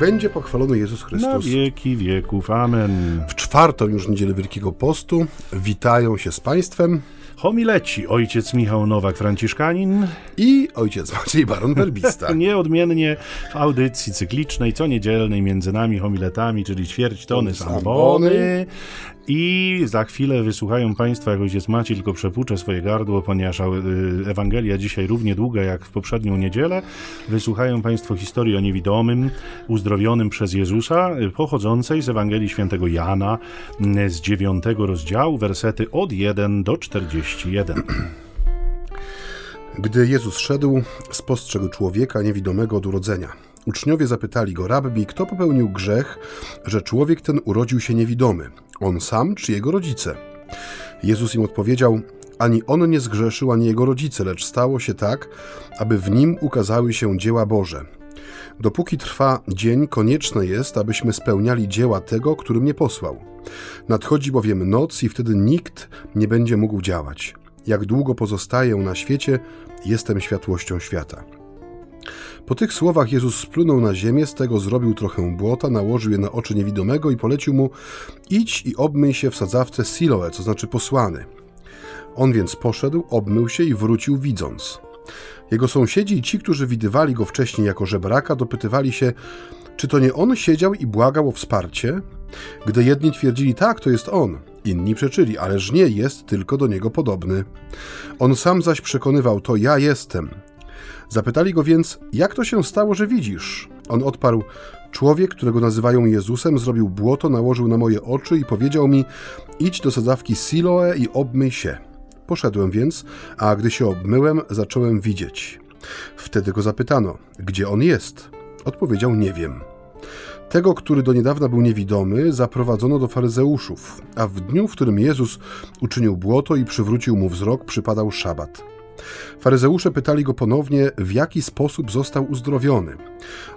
będzie pochwalony Jezus Na Chrystus. wieki wieków. Amen. W czwartą już niedzielę Wielkiego Postu witają się z Państwem Homileci, ojciec Michał Nowak-Franciszkanin, i ojciec Maciej Baron Werbista. nieodmiennie w audycji cyklicznej, co niedzielnej między nami homiletami, czyli ćwierć tony Tony sambony. I za chwilę wysłuchają Państwa, jak ojciec Maciej tylko przepłucze swoje gardło, ponieważ y, Ewangelia dzisiaj równie długa jak w poprzednią niedzielę. Wysłuchają Państwo historii o niewidomym, uzdrowionym przez Jezusa, y, pochodzącej z Ewangelii świętego Jana z dziewiątego rozdziału, wersety od 1 do 41. Gdy Jezus szedł, spostrzegł człowieka niewidomego od urodzenia. Uczniowie zapytali go, rabbi, kto popełnił grzech, że człowiek ten urodził się niewidomy? On sam czy jego rodzice? Jezus im odpowiedział, ani on nie zgrzeszył, ani jego rodzice, lecz stało się tak, aby w nim ukazały się dzieła Boże. Dopóki trwa dzień, konieczne jest, abyśmy spełniali dzieła tego, który mnie posłał. Nadchodzi bowiem noc i wtedy nikt nie będzie mógł działać. Jak długo pozostaję na świecie, jestem światłością świata. Po tych słowach Jezus splunął na ziemię, z tego zrobił trochę błota, nałożył je na oczy niewidomego i polecił mu: Idź i obmyj się w sadzawce Siloe, co znaczy posłany. On więc poszedł, obmył się i wrócił widząc. Jego sąsiedzi i ci, którzy widywali go wcześniej jako żebraka, dopytywali się, czy to nie on siedział i błagał o wsparcie? Gdy jedni twierdzili, tak, to jest on, inni przeczyli, ależ nie jest tylko do niego podobny. On sam zaś przekonywał, to ja jestem. Zapytali go więc, jak to się stało, że widzisz? On odparł, człowiek, którego nazywają Jezusem, zrobił błoto, nałożył na moje oczy i powiedział mi, idź do sadzawki Siloe i obmyj się. Poszedłem więc, a gdy się obmyłem, zacząłem widzieć. Wtedy go zapytano, gdzie on jest? Odpowiedział, nie wiem. Tego, który do niedawna był niewidomy, zaprowadzono do faryzeuszów, a w dniu, w którym Jezus uczynił błoto i przywrócił mu wzrok, przypadał szabat. Faryzeusze pytali go ponownie, w jaki sposób został uzdrowiony.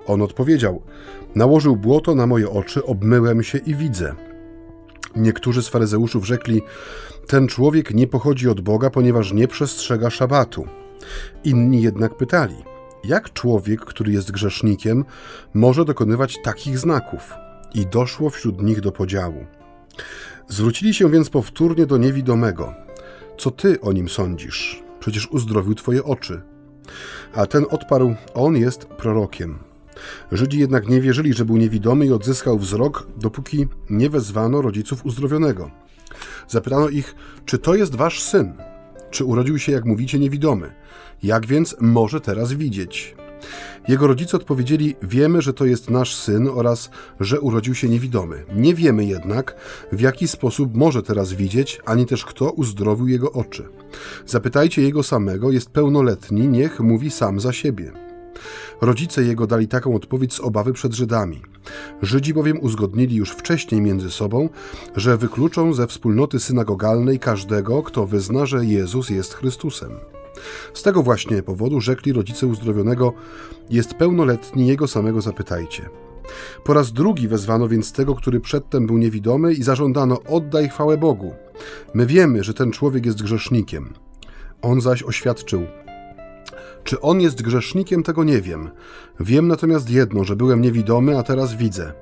On odpowiedział: Nałożył błoto na moje oczy, obmyłem się i widzę. Niektórzy z faryzeuszów rzekli: Ten człowiek nie pochodzi od Boga, ponieważ nie przestrzega szabatu. Inni jednak pytali: Jak człowiek, który jest grzesznikiem, może dokonywać takich znaków? I doszło wśród nich do podziału. Zwrócili się więc powtórnie do niewidomego: Co ty o nim sądzisz? Przecież uzdrowił twoje oczy. A ten odparł: On jest prorokiem. Żydzi jednak nie wierzyli, że był niewidomy i odzyskał wzrok, dopóki nie wezwano rodziców uzdrowionego. Zapytano ich, czy to jest wasz syn? Czy urodził się, jak mówicie, niewidomy? Jak więc może teraz widzieć? Jego rodzice odpowiedzieli: Wiemy, że to jest nasz syn oraz że urodził się niewidomy. Nie wiemy jednak, w jaki sposób może teraz widzieć, ani też kto uzdrowił jego oczy. Zapytajcie jego samego, jest pełnoletni, niech mówi sam za siebie. Rodzice jego dali taką odpowiedź z obawy przed Żydami. Żydzi bowiem uzgodnili już wcześniej między sobą, że wykluczą ze wspólnoty synagogalnej każdego, kto wyzna, że Jezus jest Chrystusem. Z tego właśnie powodu rzekli rodzice uzdrowionego: Jest pełnoletni, jego samego zapytajcie. Po raz drugi wezwano więc tego, który przedtem był niewidomy, i zażądano: Oddaj chwałę Bogu. My wiemy, że ten człowiek jest grzesznikiem. On zaś oświadczył: czy on jest grzesznikiem, tego nie wiem. Wiem natomiast jedno, że byłem niewidomy, a teraz widzę.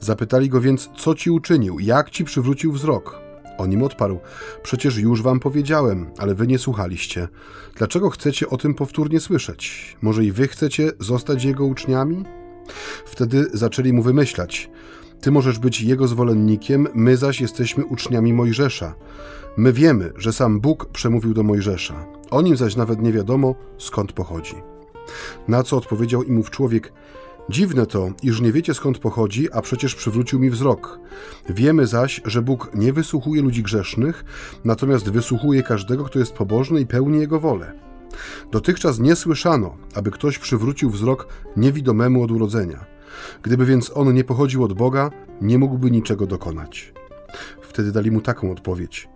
Zapytali go więc, co ci uczynił, jak ci przywrócił wzrok. On im odparł: Przecież już wam powiedziałem, ale wy nie słuchaliście. Dlaczego chcecie o tym powtórnie słyszeć? Może i wy chcecie zostać jego uczniami? Wtedy zaczęli mu wymyślać: Ty możesz być jego zwolennikiem, my zaś jesteśmy uczniami Mojżesza. My wiemy, że sam Bóg przemówił do Mojżesza. O nim zaś nawet nie wiadomo, skąd pochodzi. Na co odpowiedział im ów człowiek: Dziwne to, iż nie wiecie skąd pochodzi, a przecież przywrócił mi wzrok. Wiemy zaś, że Bóg nie wysłuchuje ludzi grzesznych, natomiast wysłuchuje każdego, kto jest pobożny i pełni jego wolę. Dotychczas nie słyszano, aby ktoś przywrócił wzrok niewidomemu od urodzenia. Gdyby więc on nie pochodził od Boga, nie mógłby niczego dokonać. Wtedy dali mu taką odpowiedź: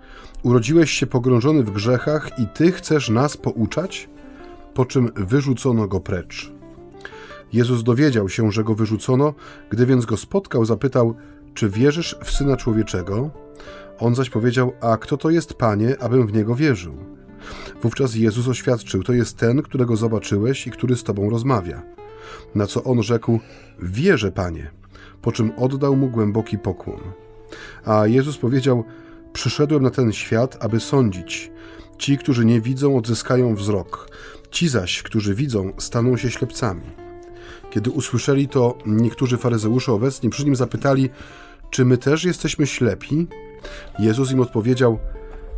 Urodziłeś się pogrążony w grzechach i ty chcesz nas pouczać? Po czym wyrzucono go precz. Jezus dowiedział się, że go wyrzucono, gdy więc go spotkał, zapytał: Czy wierzysz w syna człowieczego? On zaś powiedział: A kto to jest, panie, abym w niego wierzył? Wówczas Jezus oświadczył: To jest ten, którego zobaczyłeś i który z tobą rozmawia. Na co on rzekł: Wierzę, panie, po czym oddał mu głęboki pokłon. A Jezus powiedział: Przyszedłem na ten świat, aby sądzić. Ci, którzy nie widzą, odzyskają wzrok. Ci zaś, którzy widzą, staną się ślepcami. Kiedy usłyszeli to, niektórzy faryzeusze obecni przy nim zapytali: Czy my też jesteśmy ślepi? Jezus im odpowiedział: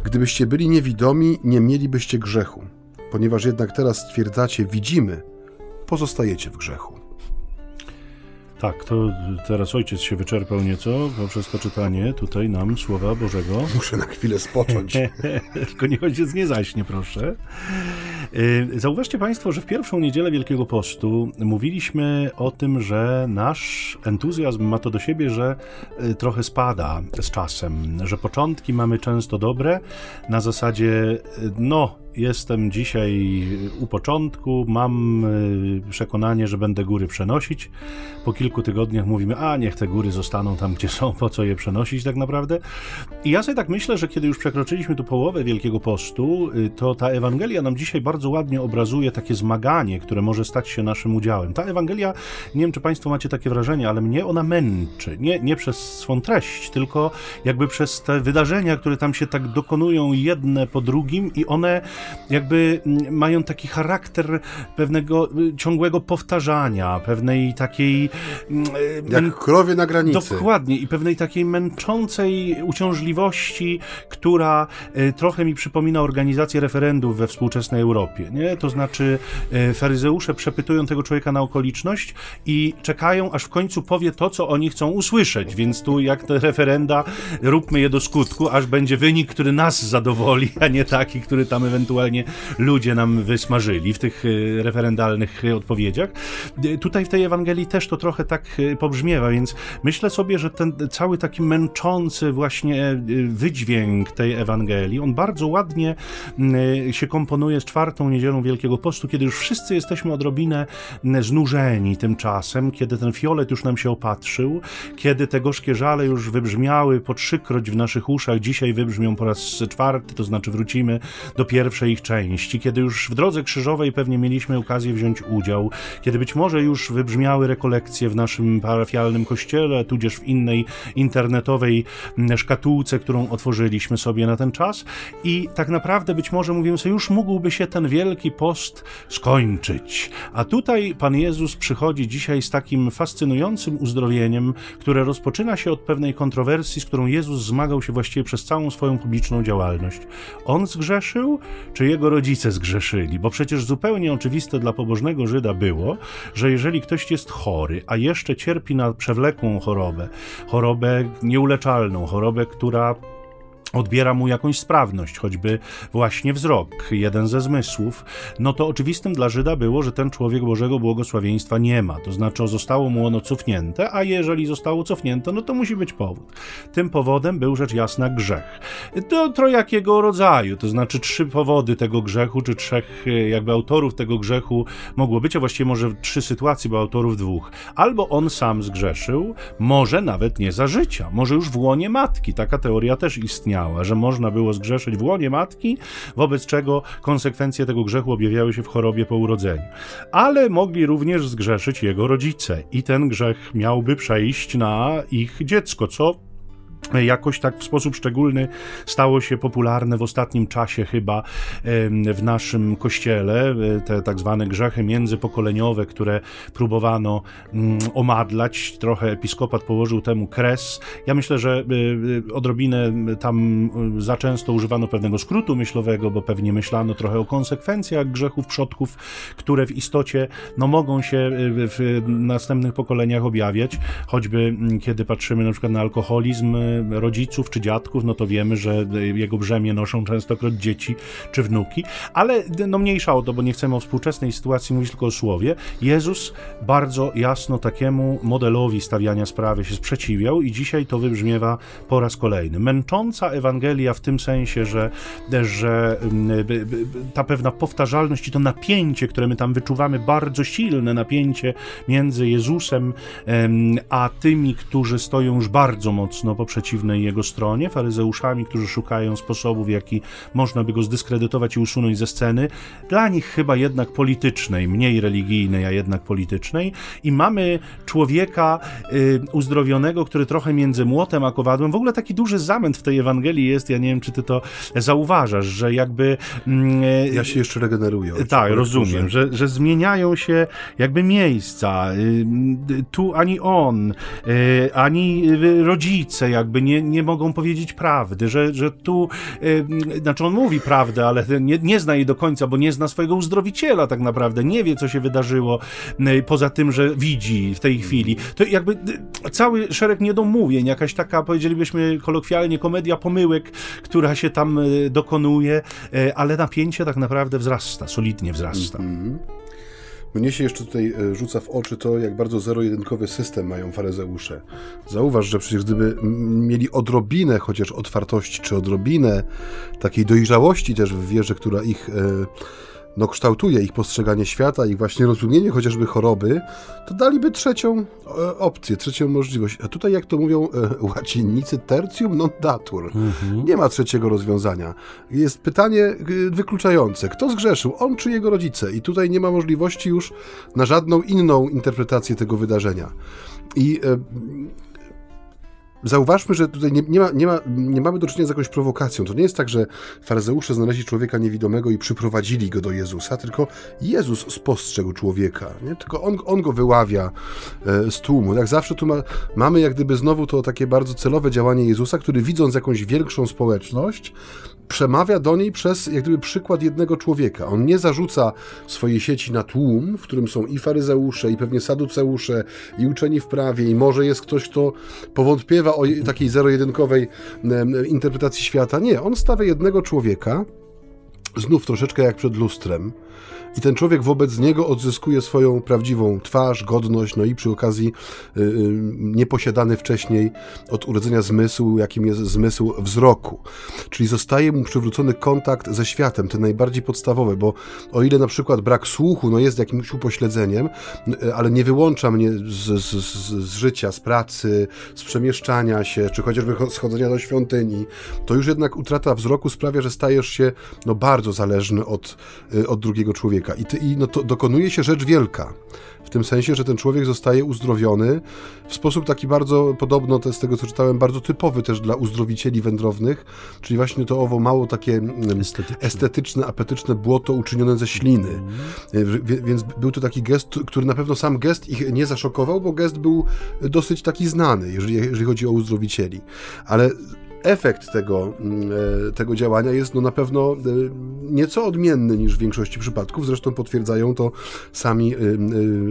Gdybyście byli niewidomi, nie mielibyście grzechu. Ponieważ jednak teraz stwierdzacie, widzimy, pozostajecie w grzechu. Tak, to teraz ojciec się wyczerpał nieco poprzez to czytanie tutaj nam Słowa Bożego. Muszę na chwilę spocząć. Tylko nie ojciec nie zaśnie, proszę. Y, zauważcie Państwo, że w pierwszą niedzielę Wielkiego Postu mówiliśmy o tym, że nasz entuzjazm ma to do siebie, że y, trochę spada z czasem, że początki mamy często dobre, na zasadzie, y, no, jestem dzisiaj u początku, mam przekonanie, że będę góry przenosić. Po kilku tygodniach mówimy, a niech te góry zostaną tam, gdzie są, po co je przenosić tak naprawdę. I ja sobie tak myślę, że kiedy już przekroczyliśmy tu połowę Wielkiego Postu, to ta Ewangelia nam dzisiaj bardzo bardzo ładnie obrazuje takie zmaganie, które może stać się naszym udziałem. Ta Ewangelia, nie wiem czy Państwo macie takie wrażenie, ale mnie ona męczy. Nie, nie przez swą treść, tylko jakby przez te wydarzenia, które tam się tak dokonują jedne po drugim i one jakby mm, mają taki charakter pewnego y, ciągłego powtarzania, pewnej takiej... Mm, y, Jak krowie na granicy. Dokładnie i pewnej takiej męczącej uciążliwości, która y, trochę mi przypomina organizację referendów we współczesnej Europie nie? To znaczy faryzeusze przepytują tego człowieka na okoliczność i czekają, aż w końcu powie to, co oni chcą usłyszeć, więc tu jak te referenda, róbmy je do skutku, aż będzie wynik, który nas zadowoli, a nie taki, który tam ewentualnie ludzie nam wysmażyli w tych e, referendalnych odpowiedziach. E, tutaj w tej Ewangelii też to trochę tak pobrzmiewa, więc myślę sobie, że ten cały taki męczący właśnie wydźwięk tej Ewangelii, on bardzo ładnie się komponuje z czwartą niedzielą Wielkiego Postu, kiedy już wszyscy jesteśmy odrobinę znużeni tymczasem, kiedy ten fiolet już nam się opatrzył, kiedy te gorzkie żale już wybrzmiały po trzykroć w naszych uszach, dzisiaj wybrzmią po raz czwarty, to znaczy wrócimy do pierwszej ich części, kiedy już w drodze krzyżowej pewnie mieliśmy okazję wziąć udział, kiedy być może już wybrzmiały rekolekcje w naszym parafialnym kościele, tudzież w innej internetowej szkatułce, którą otworzyliśmy sobie na ten czas i tak naprawdę być może mówimy sobie, już mógłby się ten wielki post skończyć. A tutaj Pan Jezus przychodzi dzisiaj z takim fascynującym uzdrowieniem, które rozpoczyna się od pewnej kontrowersji, z którą Jezus zmagał się właściwie przez całą swoją publiczną działalność. On zgrzeszył, czy jego rodzice zgrzeszyli? Bo przecież zupełnie oczywiste dla pobożnego Żyda było, że jeżeli ktoś jest chory, a jeszcze cierpi na przewlekłą chorobę, chorobę nieuleczalną, chorobę, która odbiera mu jakąś sprawność, choćby właśnie wzrok, jeden ze zmysłów, no to oczywistym dla Żyda było, że ten człowiek Bożego błogosławieństwa nie ma. To znaczy zostało mu ono cofnięte, a jeżeli zostało cofnięte, no to musi być powód. Tym powodem był rzecz jasna grzech. To trojakiego rodzaju, to znaczy trzy powody tego grzechu, czy trzech jakby autorów tego grzechu mogło być, a właściwie może trzy sytuacje, bo autorów dwóch. Albo on sam zgrzeszył, może nawet nie za życia, może już w łonie matki. Taka teoria też istniała że można było zgrzeszyć w łonie matki, wobec czego konsekwencje tego grzechu objawiały się w chorobie po urodzeniu. Ale mogli również zgrzeszyć jego rodzice i ten grzech miałby przejść na ich dziecko, co jakoś tak w sposób szczególny stało się popularne w ostatnim czasie chyba w naszym kościele, e, te tak zwane grzechy międzypokoleniowe, które próbowano mm, omadlać. Trochę episkopat położył temu kres. Ja myślę, że e, e, odrobinę tam za często używano pewnego skrótu myślowego, bo pewnie myślano trochę o konsekwencjach grzechów przodków, które w istocie no, mogą się w następnych pokoleniach objawiać, choćby mm, kiedy patrzymy na przykład na alkoholizm, rodziców czy dziadków, no to wiemy, że jego brzemię noszą częstokroć dzieci czy wnuki, ale no mniejsza o to, bo nie chcemy o współczesnej sytuacji mówić tylko o słowie. Jezus bardzo jasno takiemu modelowi stawiania sprawy się sprzeciwiał i dzisiaj to wybrzmiewa po raz kolejny. Męcząca Ewangelia w tym sensie, że, że ta pewna powtarzalność i to napięcie, które my tam wyczuwamy, bardzo silne napięcie między Jezusem a tymi, którzy stoją już bardzo mocno po przeciwnej jego stronie, faryzeuszami, którzy szukają sposobów, w jaki można by go zdyskredytować i usunąć ze sceny. Dla nich chyba jednak politycznej, mniej religijnej, a jednak politycznej. I mamy człowieka y, uzdrowionego, który trochę między młotem a kowadłem. W ogóle taki duży zamęt w tej Ewangelii jest, ja nie wiem, czy ty to zauważasz, że jakby... Mm, y, ja się jeszcze regeneruję. Tak, rozumiem, że, że zmieniają się jakby miejsca. Y, tu ani on, y, ani rodzice jakby nie, nie mogą powiedzieć prawdy, że, że tu, znaczy on mówi prawdę, ale nie, nie zna jej do końca, bo nie zna swojego uzdrowiciela tak naprawdę, nie wie, co się wydarzyło, poza tym, że widzi w tej chwili. To jakby cały szereg niedomówień, jakaś taka, powiedzielibyśmy kolokwialnie, komedia pomyłek, która się tam dokonuje, ale napięcie tak naprawdę wzrasta, solidnie wzrasta. Mm -hmm. Mnie się jeszcze tutaj e, rzuca w oczy to, jak bardzo zero-jedynkowy system mają faryzeusze. Zauważ, że przecież gdyby mieli odrobinę chociaż otwartości, czy odrobinę takiej dojrzałości też w wierze, która ich... E, no, kształtuje ich postrzeganie świata, ich właśnie rozumienie chociażby choroby, to daliby trzecią e, opcję, trzecią możliwość. A tutaj, jak to mówią e, łacinnicy, tertium non datur. Mhm. Nie ma trzeciego rozwiązania. Jest pytanie e, wykluczające. Kto zgrzeszył? On czy jego rodzice? I tutaj nie ma możliwości już na żadną inną interpretację tego wydarzenia. I Zauważmy, że tutaj nie, nie, ma, nie, ma, nie mamy do czynienia z jakąś prowokacją. To nie jest tak, że faryzeusze znaleźli człowieka niewidomego i przyprowadzili go do Jezusa, tylko Jezus spostrzegł człowieka. Nie? Tylko on, on go wyławia e, z tłumu. Jak zawsze tu ma, mamy jak gdyby znowu to takie bardzo celowe działanie Jezusa, który widząc jakąś większą społeczność, przemawia do niej przez jak gdyby przykład jednego człowieka. On nie zarzuca swojej sieci na tłum, w którym są i faryzeusze, i pewnie saduceusze, i uczeni w prawie, i może jest ktoś, kto powątpiewa o takiej zero-jedynkowej interpretacji świata. Nie, on stawia jednego człowieka, znów troszeczkę jak przed lustrem, i ten człowiek wobec niego odzyskuje swoją prawdziwą twarz, godność, no i przy okazji y, y, nieposiadany wcześniej od urodzenia zmysł, jakim jest zmysł wzroku. Czyli zostaje mu przywrócony kontakt ze światem, ten najbardziej podstawowy, bo o ile na przykład brak słuchu no jest jakimś upośledzeniem, y, ale nie wyłącza mnie z, z, z życia, z pracy, z przemieszczania się, czy chociażby schodzenia do świątyni, to już jednak utrata wzroku sprawia, że stajesz się no, bardzo zależny od, od drugiego człowieka człowieka. I, ty, i no to dokonuje się rzecz wielka. W tym sensie, że ten człowiek zostaje uzdrowiony w sposób taki bardzo, podobno z tego co czytałem, bardzo typowy też dla uzdrowicieli wędrownych, czyli właśnie to owo mało takie mm, estetyczne, estetyczne apetyczne błoto uczynione ze śliny. Mm. Więc był to taki gest, który na pewno sam gest ich nie zaszokował, bo gest był dosyć taki znany, jeżeli, jeżeli chodzi o uzdrowicieli. Ale efekt tego, mm, e, tego działania jest no na pewno e, nieco odmienny niż w większości przypadków. Zresztą potwierdzają to sami e,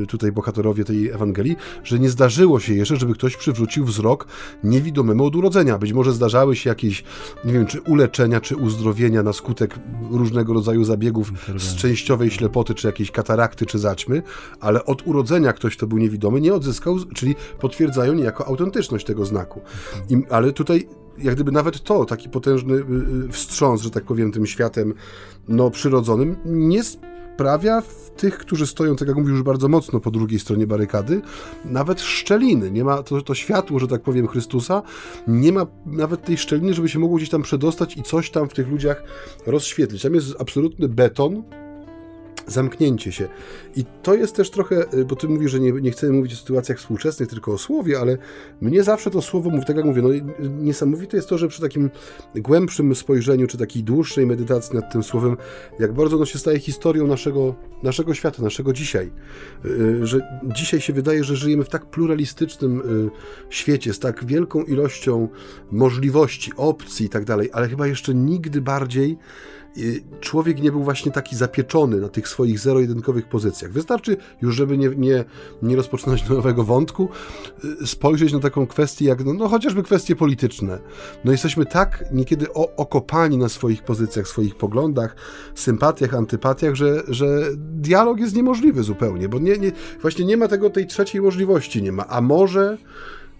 tutaj bohaterowie tej Ewangelii, że nie zdarzyło się jeszcze, żeby ktoś przywrócił wzrok niewidomemu od urodzenia. Być może zdarzały się jakieś, nie wiem, czy uleczenia, czy uzdrowienia na skutek różnego rodzaju zabiegów z częściowej ślepoty, czy jakiejś katarakty, czy zaćmy, ale od urodzenia ktoś, kto był niewidomy, nie odzyskał, czyli potwierdzają niejako autentyczność tego znaku. I, ale tutaj jak gdyby nawet to, taki potężny y, y, wstrząs, że tak powiem, tym światem no, przyrodzonym, nie sprawia w tych, którzy stoją, tak jak mówisz, już bardzo mocno po drugiej stronie barykady, nawet szczeliny. Nie ma to, to światło, że tak powiem, Chrystusa, nie ma nawet tej szczeliny, żeby się mogło gdzieś tam przedostać i coś tam w tych ludziach rozświetlić. Tam jest absolutny beton, zamknięcie się. I to jest też trochę, y, bo ty mówisz, że nie, nie chcemy mówić o sytuacjach współczesnych, tylko o słowie, ale mnie zawsze to słowo tak jak mówię, no niesamowite jest to, że przy takim głębszym spojrzeniu, czy takiej dłuższej medytacji nad tym słowem, jak bardzo ono się staje historią naszego, naszego świata, naszego dzisiaj. Y, y, że dzisiaj się wydaje, że żyjemy w tak pluralistycznym świecie, z tak wielką ilością możliwości, opcji i tak dalej, ale chyba jeszcze nigdy bardziej człowiek nie był właśnie taki zapieczony na tych swoich zero-jedynkowych pozycjach. Wystarczy już, żeby nie, nie, nie rozpoczynać nowego wątku, y, spojrzeć na taką kwestię jak, no, no chociażby kwestie polityczne. No jesteśmy tak niekiedy o, okopani na swoich pozycjach, swoich poglądach, sympatiach, antypatiach, że, że dialog jest niemożliwy zupełnie, bo nie, nie, właśnie nie ma tego, tej trzeciej możliwości nie ma. A może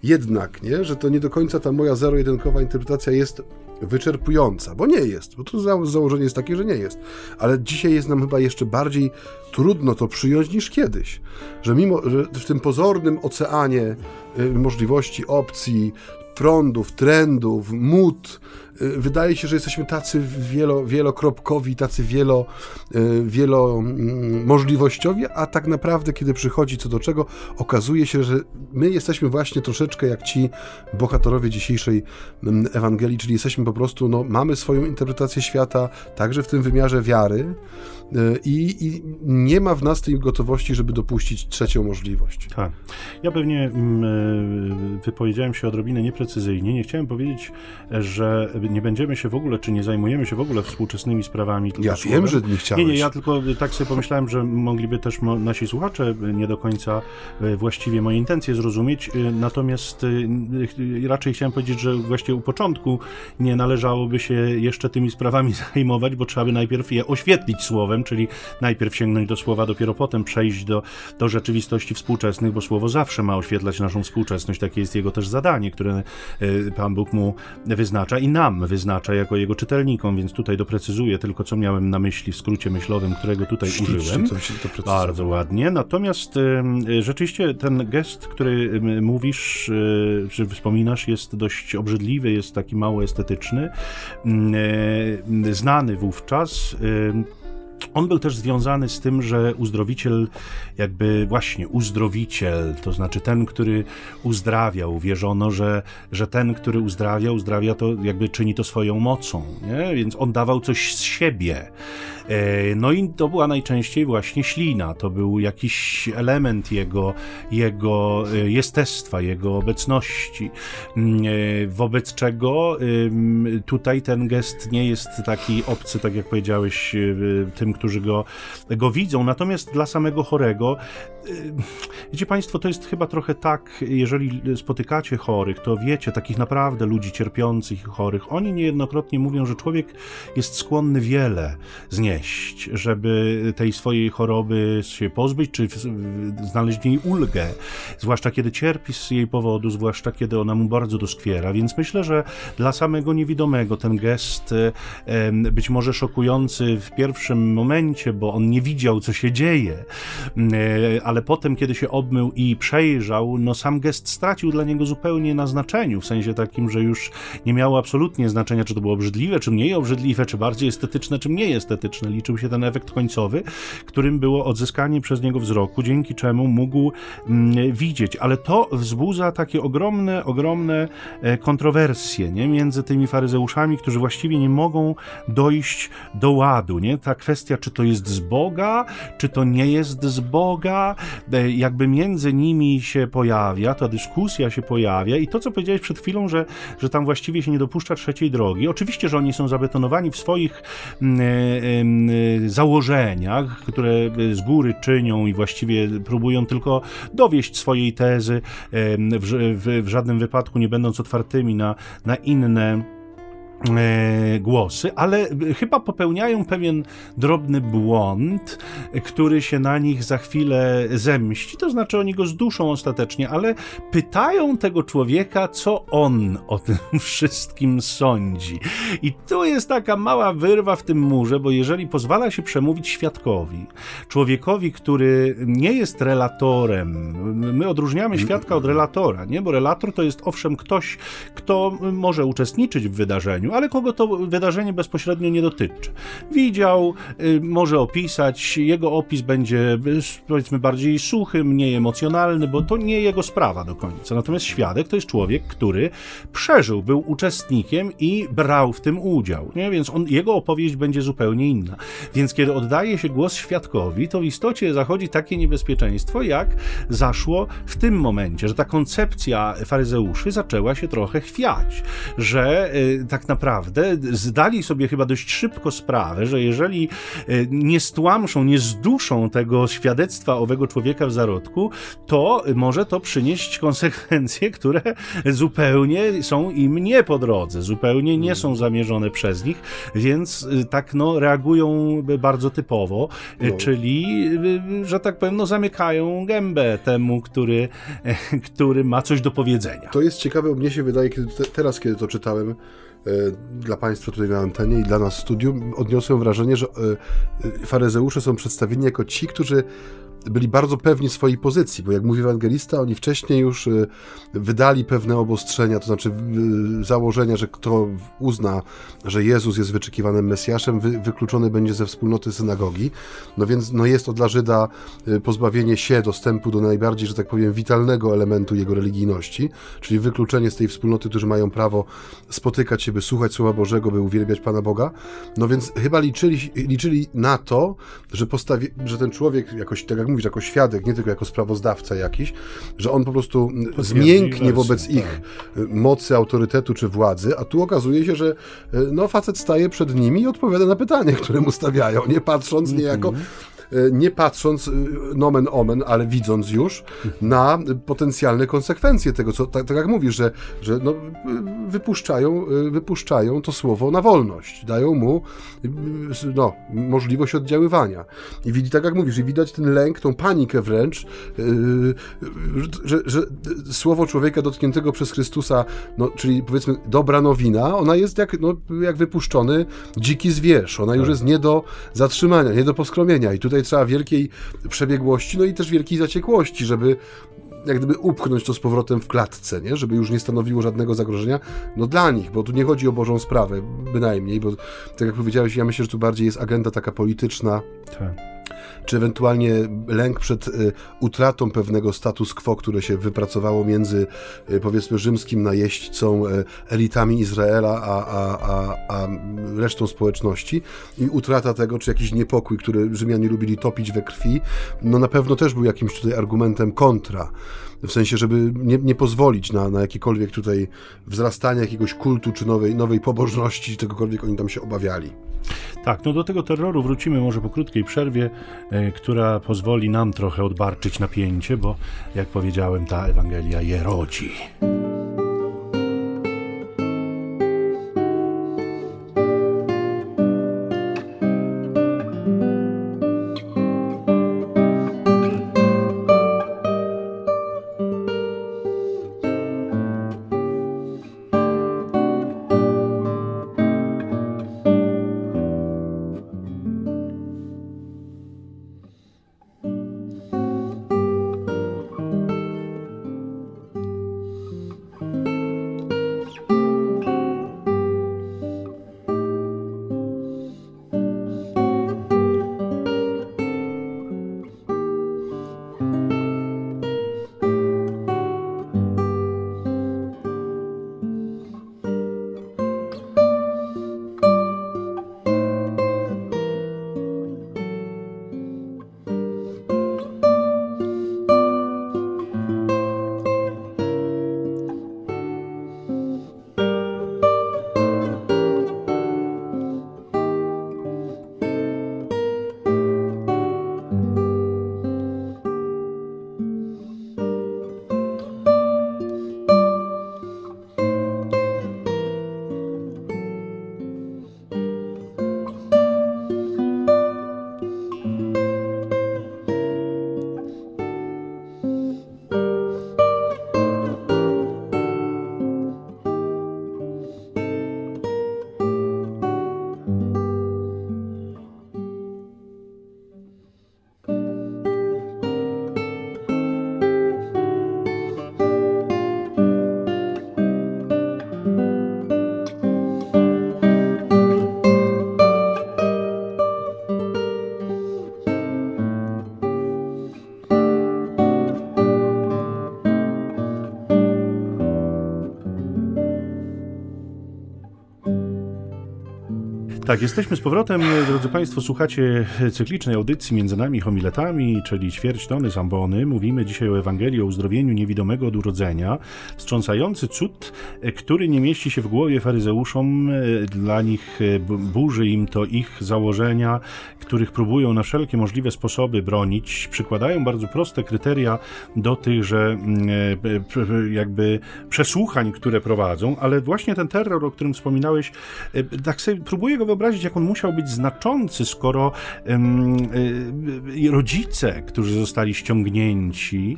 jednak, nie? że to nie do końca ta moja zero-jedynkowa interpretacja jest wyczerpująca, bo nie jest, bo tu założenie jest takie, że nie jest. Ale dzisiaj jest nam chyba jeszcze bardziej trudno to przyjąć niż kiedyś. Że mimo, że w tym pozornym oceanie y, możliwości, opcji, prądów, trendów, mód. Y, wydaje się, że jesteśmy tacy wielo, wielokropkowi, tacy wielo, y, wielomożliwościowi, mm, a tak naprawdę, kiedy przychodzi co do czego, okazuje się, że my jesteśmy właśnie troszeczkę jak ci bohaterowie dzisiejszej mm, Ewangelii, czyli jesteśmy po prostu, no, mamy swoją interpretację świata, także w tym wymiarze wiary, E, i, i, nie ma w nas tej gotowości, żeby dopuścić trzecią możliwość. Tak. Ja pewnie mm, wypowiedziałem się odrobinę nieprecyzyjnie. Nie chciałem powiedzieć, że nie będziemy się w ogóle, czy nie zajmujemy się w ogóle współczesnymi sprawami. Ja słowem. wiem, że nie chciałeś. Nie, nie, ja tylko tak sobie pomyślałem, że mogliby też nasi słuchacze nie do końca e, właściwie moje intencje zrozumieć. Natomiast raczej chciałem powiedzieć, że właściwie u początku nie należałoby się jeszcze tymi sprawami zajmować, bo trzeba by najpierw je oświetlić słowem czyli najpierw sięgnąć do słowa, dopiero potem przejść do, do rzeczywistości współczesnych, bo słowo zawsze ma oświetlać naszą współczesność. Takie jest jego też zadanie, które Pan Bóg mu wyznacza i nam wyznacza jako jego czytelnikom, więc tutaj doprecyzuję tylko, co miałem na myśli w skrócie myślowym, którego tutaj Ślicznie, użyłem. Bardzo ładnie. Natomiast rzeczywiście ten gest, który mówisz, e, czy wspominasz, jest dość obrzydliwy, jest taki mało estetyczny, mm, e, znany wówczas. On był też związany z tym, że uzdrowiciel, jakby właśnie uzdrowiciel, to znaczy ten, który uzdrawiał, wierzono, że, że ten, który uzdrawia, uzdrawia to jakby czyni to swoją mocą, nie? więc on dawał coś z siebie. E, no i to była najczęściej właśnie ślina, to był jakiś element jego, jego e, jestestwa, jego obecności, mm, e, wobec czego tutaj ten gest nie jest taki obcy, tak jak powiedziałeś, tym, którzy go, go widzą, natomiast dla samego chorego, wiecie Państwo, to jest chyba trochę tak, jeżeli spotykacie chorych, to wiecie, takich naprawdę ludzi cierpiących i chorych, oni niejednokrotnie mówią, że człowiek jest skłonny wiele znieść, znieść, żeby tej swojej choroby się pozbyć, czy znaleźć w niej ulgę, zwłaszcza kiedy cierpi z jej powodu, zwłaszcza kiedy ona mu bardzo doskwiera. Więc myślę, że dla samego niewidomego ten gest być może szokujący w pierwszym momencie, bo on nie widział, co się dzieje, e, ale potem, kiedy się obmył i przejrzał, no sam gest stracił dla niego zupełnie na znaczeniu, w sensie takim, że już nie miało absolutnie znaczenia, czy to było obrzydliwe, czy mniej obrzydliwe, czy bardziej estetyczne, czy mniej estetyczne liczył się ten efekt końcowy, którym było odzyskanie przez niego wzroku, dzięki czemu mógł mm, widzieć. Ale to wzbudza takie ogromne, ogromne e, kontrowersje nie? między tymi faryzeuszami, którzy właściwie nie mogą dojść do ładu. Nie? Ta kwestia, czy to jest z Boga, czy to nie jest z Boga, e, jakby między nimi się pojawia, ta dyskusja się pojawia i to, co powiedziałeś przed chwilą, że, że tam właściwie się nie dopuszcza trzeciej drogi. Oczywiście, że oni są zabetonowani w swoich mm, e, założeniach, które z góry czynią i właściwie próbują tylko dowieść swojej tezy, w, w, w żadnym wypadku nie będąc otwartymi na, na inne głosy, ale chyba popełniają pewien drobny błąd, który się na nich za chwilę zemści. To znaczy, oni go zduszą ostatecznie, ale pytają tego człowieka, co on o tym wszystkim sądzi. I tu jest taka mała wyrwa w tym murze, bo jeżeli pozwala się przemówić świadkowi, człowiekowi, który nie jest relatorem, my odróżniamy świadka od relatora, nie? Bo relator to jest owszem ktoś, kto może uczestniczyć w wydarzeniu, ale kogo to wydarzenie bezpośrednio nie dotyczy. Widział, y, może opisać, jego opis będzie y, powiedzmy bardziej suchy, mniej emocjonalny, bo to nie jego sprawa do końca. Natomiast świadek to jest człowiek, który przeżył, był uczestnikiem i brał w tym udział, nie? więc on, jego opowieść będzie zupełnie inna. Więc kiedy oddaje się głos świadkowi, to w istocie zachodzi takie niebezpieczeństwo, jak zaszło w tym momencie, że ta koncepcja faryzeuszy zaczęła się trochę chwiać, że y, tak naprawdę naprawdę zdali sobie chyba dość szybko sprawę, że jeżeli e, nie stłamszą, nie zduszą tego świadectwa owego człowieka w zarodku, to może to przynieść konsekwencje, które zupełnie są im nie po drodze, zupełnie nie są zamierzone przez nich, więc e, tak no, reagują bardzo typowo, e, no. czyli, że tak powiem, no, zamykają gębę temu, który, który ma coś do powiedzenia. To jest ciekawe, mnie się wydaje, kiedy teraz, kiedy to czytałem, dla Państwa tutaj na antenie i dla nas w studiu, odniosłem wrażenie, że e, faryzeusze są przedstawieni jako ci, którzy byli bardzo pewni swojej pozycji, bo jak mówi ewangelista, oni wcześniej już y, wydali pewne obostrzenia, to znaczy y, założenia, że kto uzna, że Jezus jest wyczekiwanym Mesjaszem, wy, wykluczony będzie ze wspólnoty synagogi. No więc no jest to dla Żyda y, pozbawienie się dostępu do najbardziej, że tak powiem, witalnego elementu jego religijności, czyli wykluczenie z tej wspólnoty, którzy mają prawo spotykać się, by słuchać Słowa Bożego, by uwielbiać Pana Boga. No więc chyba liczyli, liczyli na to, że, postawi, że ten człowiek jakoś, tak jak mówisz, jako świadek, nie tylko jako sprawozdawca jakiś, że on po prostu zmięknie wobec ich tak. mocy, autorytetu czy władzy, a tu okazuje się, że no facet staje przed nimi i odpowiada na pytanie, które mu stawiają, nie patrząc niejako mm -hmm nie patrząc e, nomen omen, ale widząc już na potencjalne konsekwencje tego, co tak, tak jak mówisz, że, że no, wypuszczają, e, wypuszczają to słowo na wolność, dają mu no, możliwość oddziaływania. I widzi, tak jak mówisz, i widać ten lęk, tą panikę wręcz, że, że słowo człowieka dotkniętego przez Chrystusa, no, czyli powiedzmy dobra nowina, ona jest jak, no, jak wypuszczony dziki zwierz, ona już tak. jest nie do zatrzymania, nie do poskromienia i tutaj tutaj trzeba wielkiej przebiegłości, no i też wielkiej zaciekłości, żeby jak gdyby upchnąć to z powrotem w klatce, nie? żeby już nie stanowiło żadnego zagrożenia, no dla nich, bo tu nie chodzi o Bożą sprawę, bynajmniej, bo tak jak powiedziałeś, ja myślę, że tu bardziej jest agenda taka polityczna, tak czy ewentualnie lęk przed y, utratą pewnego status quo, które się wypracowało między y, powiedzmy rzymskim najeźdźcą, y, elitami Izraela, a, a, a, a resztą społeczności? I utrata tego, czy jakiś niepokój, który Rzymianie lubili topić we krwi, no na pewno też był jakimś tutaj argumentem kontra w sensie, żeby nie, nie pozwolić na, na jakiekolwiek tutaj wzrastanie jakiegoś kultu czy nowej, nowej pobożności, czegokolwiek oni tam się obawiali. Tak, no do tego terroru wrócimy może po krótkiej przerwie, e, która pozwoli nam trochę odbarczyć napięcie, bo jak powiedziałem, ta Ewangelia je rodzi. Tak, jesteśmy z powrotem. Drodzy Państwo, słuchacie cyklicznej audycji między nami homiletami, czyli ćwierć tony zambony. Mówimy dzisiaj o Ewangelii, o uzdrowieniu niewidomego od urodzenia. Wstrząsający cud, który nie mieści się w głowie faryzeuszom. Dla nich burzy im to ich założenia, których próbują na wszelkie możliwe sposoby bronić. Przykładają bardzo proste kryteria do tychże mm, jakby przesłuchań, które prowadzą, ale właśnie ten terror, o którym wspominałeś, tak sobie próbuję go wyobrazić, jak on musiał być znaczący, skoro um, rodzice, którzy zostali ściągnięci,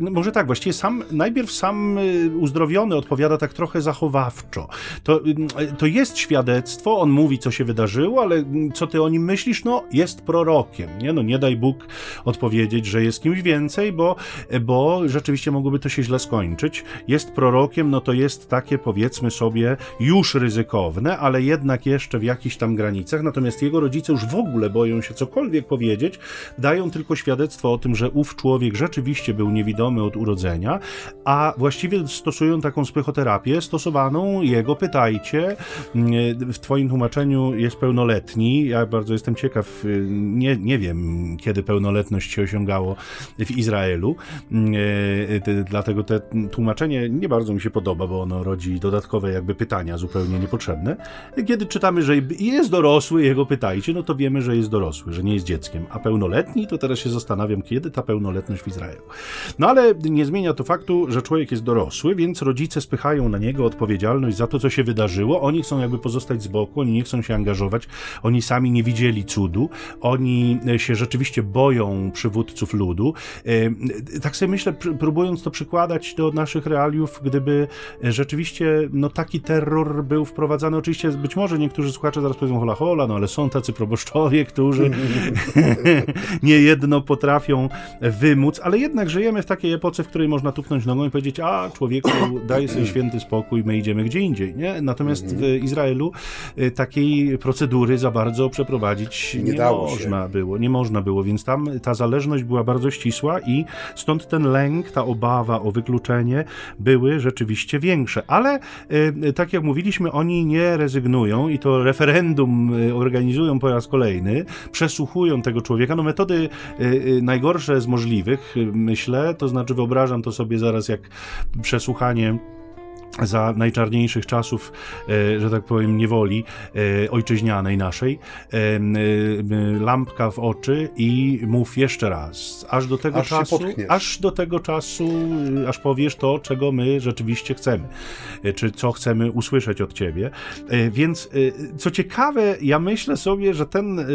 no może tak, właściwie sam, najpierw sam y, uzdrowiony odpowiada tak trochę zachowawczo. To, to jest świadectwo, on mówi, co się wydarzyło, ale co ty o nim myślisz? No, jest prorokiem, nie? No, nie daj Bóg odpowiedzieć, że jest kimś więcej, bo, bo rzeczywiście mogłoby to się źle skończyć. Jest prorokiem, no to jest takie, powiedzmy sobie, już ryzykowne, ale jednak jeszcze w jakichś tam granicach. Natomiast jego rodzice już w ogóle boją się cokolwiek powiedzieć, dają tylko świadectwo o tym, że ów człowiek rzeczywiście był niewidomy od urodzenia, a właściwie stosują taką psychoterapię stosowaną jego pytajcie. W twoim tłumaczeniu jest pełnoletni. Ja bardzo jestem ciekaw, nie, nie wiem, kiedy pełnoletność się osiągało w Izraelu. Dlatego te tłumaczenie nie bardzo mi się podoba, bo ono rodzi dodatkowe jakby pytania zupełnie niepotrzebne. Kiedy czytamy, że jest dorosły, jego pytajcie, no to wiemy, że jest dorosły, że nie jest dzieckiem. A pełnoletni, to teraz się zastanawiam, kiedy ta pełnoletność w Izraelu. No ale nie zmienia to faktu, że człowiek jest dorosły, więc rodzice spychają na niego odpowiedzialność za to, co się wydarzyło. Oni chcą jakby pozostać z boku, oni nie chcą się angażować, oni sami nie widzieli cudu, oni się rzeczywiście boją przywódców ludu. Tak sobie myślę, próbując to przykładać do naszych realiów, gdyby rzeczywiście no, taki terror był wprowadzany, oczywiście być może niektórzy słuchacze zaraz powiedzą hola hola, no ale są tacy proboszczowie, którzy niejedno potrafią wymóc, ale jednak żyjemy w takiej epoce, w której można tuknąć nogą i powiedzieć, a człowieku, daj sobie święty spokój, my idziemy gdzie indziej, nie? Natomiast w mhm. Izraelu y, takiej procedury za bardzo przeprowadzić nie, nie można się. było, nie można było, więc tam ta zależność była bardzo ścisła i stąd ten lęk, ta obawa o wykluczenie były rzeczywiście większe, ale y, tak jak mówiliśmy, oni nie rezygnują i to referendum y, organizują po raz kolejny, przesłuchują tego człowieka, no metody najgorsze z możliwych, myślę, to znaczy wyobrażam to sobie zaraz jak przesłuchanie za najczarniejszych czasów, e, że tak powiem, niewoli e, ojczyźnianej naszej, e, lampka w oczy i mów jeszcze raz, aż do tego aż czasu, aż do tego czasu, aż powiesz to, czego my rzeczywiście chcemy, czy co chcemy usłyszeć od ciebie. Więc co ciekawe, ja myślę sobie, że ten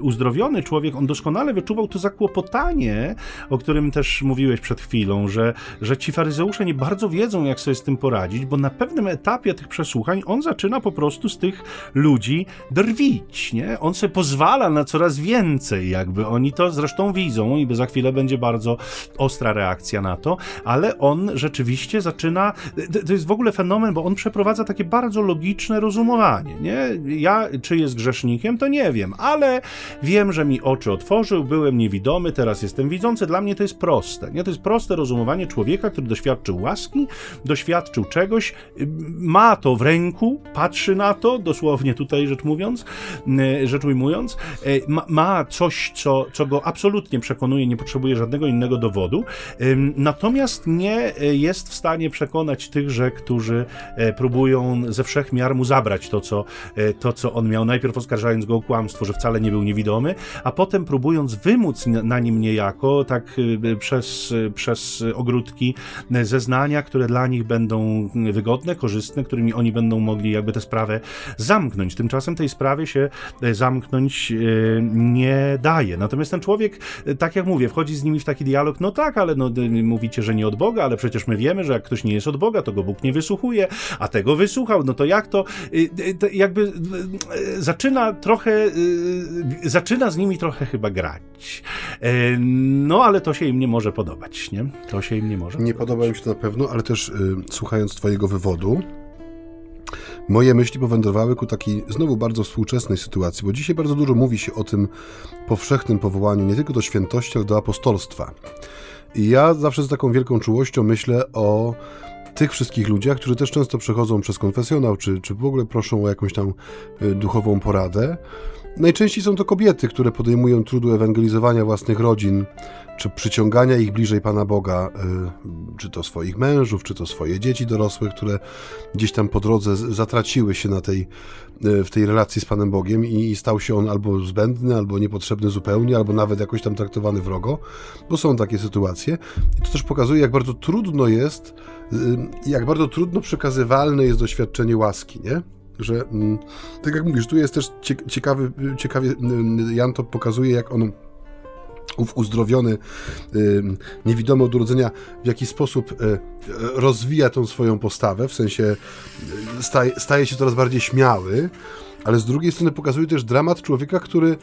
uzdrowiony człowiek, on doskonale wyczuwał to zakłopotanie, o którym też mówiłeś przed chwilą, że, że ci faryzeusze nie bardzo wiedzą, jak sobie z tym poradzić, bo na pewnym etapie tych przesłuchań on zaczyna po prostu z tych ludzi drwić, nie? On sobie pozwala na coraz więcej, jakby oni to zresztą widzą i za chwilę będzie bardzo ostra reakcja na to, ale on rzeczywiście zaczyna, to jest w ogóle fenomen, bo on przeprowadza takie bardzo logiczne rozumowanie, nie? Ja, czy jest grzesznikiem, to nie wiem, ale wiem, że mi oczy otworzył, byłem niewidomy, teraz jestem widzący, dla mnie to jest proste, nie? To jest proste rozumowanie człowieka, który doświadczył łaski, doświadczył czegoś, czegoś, ma to w ręku, patrzy na to, dosłownie tutaj rzecz mówiąc, e, rzecz ujmując, e, ma, ma coś, co, co go absolutnie przekonuje, nie potrzebuje żadnego innego dowodu, natomiast nie e, jest w stanie przekonać tychże, którzy próbują ze wszech miar mu zabrać to, co, to, co on miał, najpierw oskarżając go o kłamstwo, że wcale nie był niewidomy, a potem próbując wymóc na nim niejako, tak przez, przez ogródki zeznania, które dla nich będą wygodne, korzystne, którymi oni będą mogli jakby tę sprawę zamknąć. Tymczasem tej sprawie się e, zamknąć e, nie daje. Natomiast ten człowiek, e, tak jak mówię, wchodzi z nimi w taki dialog, no tak, ale no, mówicie, że nie od Boga, ale przecież my wiemy, że jak ktoś nie jest od Boga, to go Bóg nie wysłuchuje, a tego wysłuchał, no to jak to, jakby zaczyna trochę, zaczyna z nimi trochę chyba grać. No, ale to się im nie może podobać, nie? To się im nie może Nie podoba im się to na pewno, ale też słuchając Twojego wywodu, moje myśli powędrowały ku takiej znowu bardzo współczesnej sytuacji, bo dzisiaj bardzo dużo mówi się o tym powszechnym powołaniu nie tylko do świętości, ale do apostolstwa. I ja zawsze z taką wielką czułością myślę o tych wszystkich ludziach, którzy też często przechodzą przez konfesjonał, czy, czy w ogóle proszą o jakąś tam y, duchową poradę. Najczęściej są to kobiety, które podejmują trudu ewangelizowania własnych rodzin, czy przyciągania ich bliżej Pana Boga, y, czy to swoich mężów, czy to swoje dzieci dorosłe, które gdzieś tam po drodze zatraciły się na tej, y, w tej relacji z Panem Bogiem i stał się on albo zbędny, albo niepotrzebny zupełnie, albo nawet jakoś tam traktowany wrogo, bo są takie sytuacje. I to też pokazuje, jak bardzo trudno jest, y, jak bardzo trudno przekazywalne jest doświadczenie łaski, nie? Że mm, tak jak mówisz, tu jest też ciekawy, ciekawie mm, Jan to pokazuje, jak on ów uzdrowiony, niewidomy od urodzenia, w jaki sposób e, rozwija tą swoją postawę, w sensie staje, staje się coraz bardziej śmiały, ale z drugiej strony pokazuje też dramat człowieka, który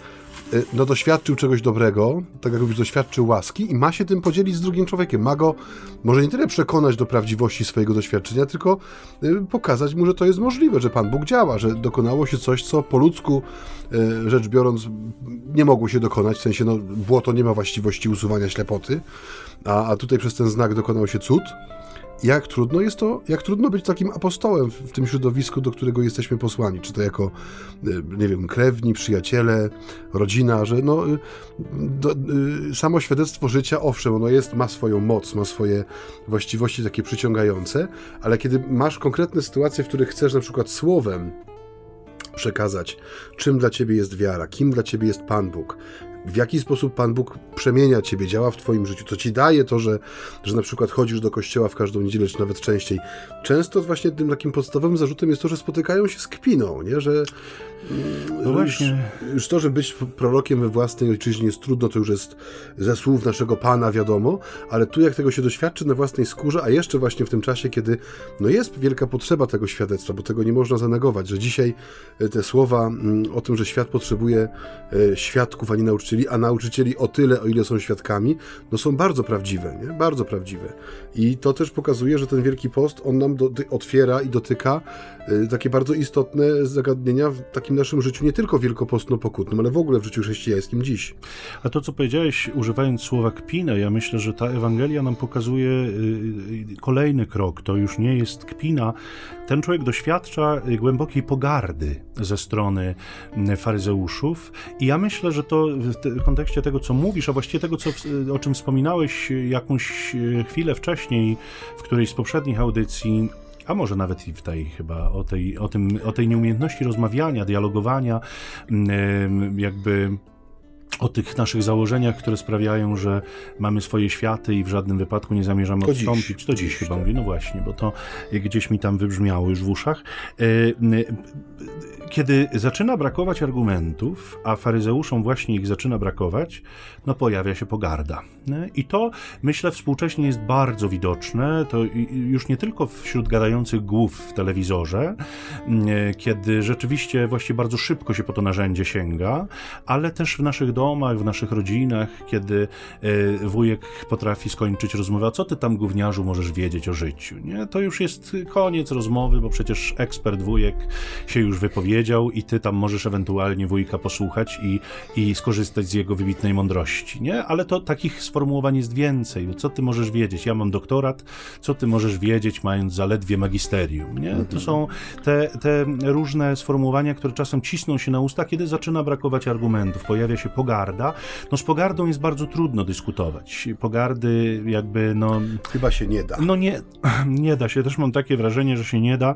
no, doświadczył czegoś dobrego, tak jak mówisz, doświadczył łaski i ma się tym podzielić z drugim człowiekiem. Ma go może nie tyle przekonać do prawdziwości swojego doświadczenia, tylko y, pokazać mu, że to jest możliwe, że Pan Bóg działa, że dokonało się coś, co po ludzku y, rzecz biorąc nie mogło się dokonać, w sensie no, błoto nie ma właściwości usuwania ślepoty, a, a tutaj przez ten znak dokonał się cud jak trudno jest to, jak trudno być takim apostołem w, tym środowisku, do którego jesteśmy posłani, czy to jako, e, nie wiem, krewni, przyjaciele, rodzina, że no, e, do, e, samo świadectwo życia, owszem, ono jest, ma swoją moc, ma swoje właściwości takie przyciągające, ale kiedy masz konkretne sytuacje, w których chcesz na przykład słowem przekazać, czym dla ciebie jest wiara, kim dla ciebie jest Pan Bóg, w jaki sposób Pan Bóg przemienia Ciebie, działa w Twoim życiu, co Ci daje to, że, że na przykład chodzisz do kościoła w każdą niedzielę, czy nawet częściej. Często właśnie tym takim podstawowym zarzutem jest to, że spotykają się z kpiną, nie? że no właśnie. Już, już, to, że być prorokiem we własnej ojczyźnie jest trudno, to już jest ze słów naszego Pana wiadomo, ale tu jak tego się doświadczy na własnej skórze, a jeszcze właśnie w tym czasie, kiedy no jest wielka potrzeba tego świadectwa, bo tego nie można zanegować, że dzisiaj e, te słowa mm, o tym, że świat potrzebuje e, świadków, a nie nauczycieli, a nauczycieli o tyle, o ile są świadkami, no są bardzo prawdziwe, nie? Bardzo prawdziwe. I to też pokazuje, że ten Wielki Post, on nam do, otwiera i dotyka e, takie bardzo istotne zagadnienia w takim takim naszym życiu, nie tylko wielkopostno-pokutnym, ale w ogóle w życiu chrześcijańskim dziś. A to, co powiedziałeś, używając słowa kpinę, ja myślę, że ta Ewangelia nam pokazuje y, y, kolejny krok. To już nie jest kpina. Ten człowiek doświadcza głębokiej pogardy ze strony faryzeuszów i ja myślę, że to w kontekście tego, co mówisz, a właściwie tego, co, o czym wspominałeś jakąś y, chwilę wcześniej w którejś z poprzednich audycji, a może nawet i w tej chyba o tej, o tym, o tej nieumiejętności rozmawiania, dialogowania, mm, jakby o tych naszych założeniach, które sprawiają, że mamy swoje światy i w żadnym wypadku nie zamierzamy to odstąpić. Dziś. To dziś, dziś chyba tak. mówię, no właśnie, bo to gdzieś mi tam wybrzmiało już w uszach. E, kiedy zaczyna brakować argumentów, a faryzeuszom właśnie ich zaczyna brakować, no pojawia się pogarda. I to, myślę, współcześnie jest bardzo widoczne, to już nie tylko wśród gadających głów w telewizorze, kiedy rzeczywiście właściwie bardzo szybko się po to narzędzie sięga, ale też w naszych domach, w naszych rodzinach, kiedy e, wujek potrafi skończyć rozmowę, a co ty tam gówniarzu możesz wiedzieć o życiu, nie? To już jest koniec rozmowy, bo przecież ekspert wujek się już wypowiedział i ty tam możesz ewentualnie wujka posłuchać i, i skorzystać z jego wybitnej mądrości, nie? Ale to takich sformułowań jest więcej. Co ty możesz wiedzieć? Ja mam doktorat, co ty możesz wiedzieć, mając zaledwie magisterium, nie? To mhm. są te, te różne sformułowania, które czasem cisną się na usta, kiedy zaczyna brakować argumentów, pojawia się pogarda. No z pogardą jest bardzo trudno dyskutować. Pogardy jakby, no... Chyba się nie da. No nie, nie da się. Też mam takie wrażenie, że się nie da.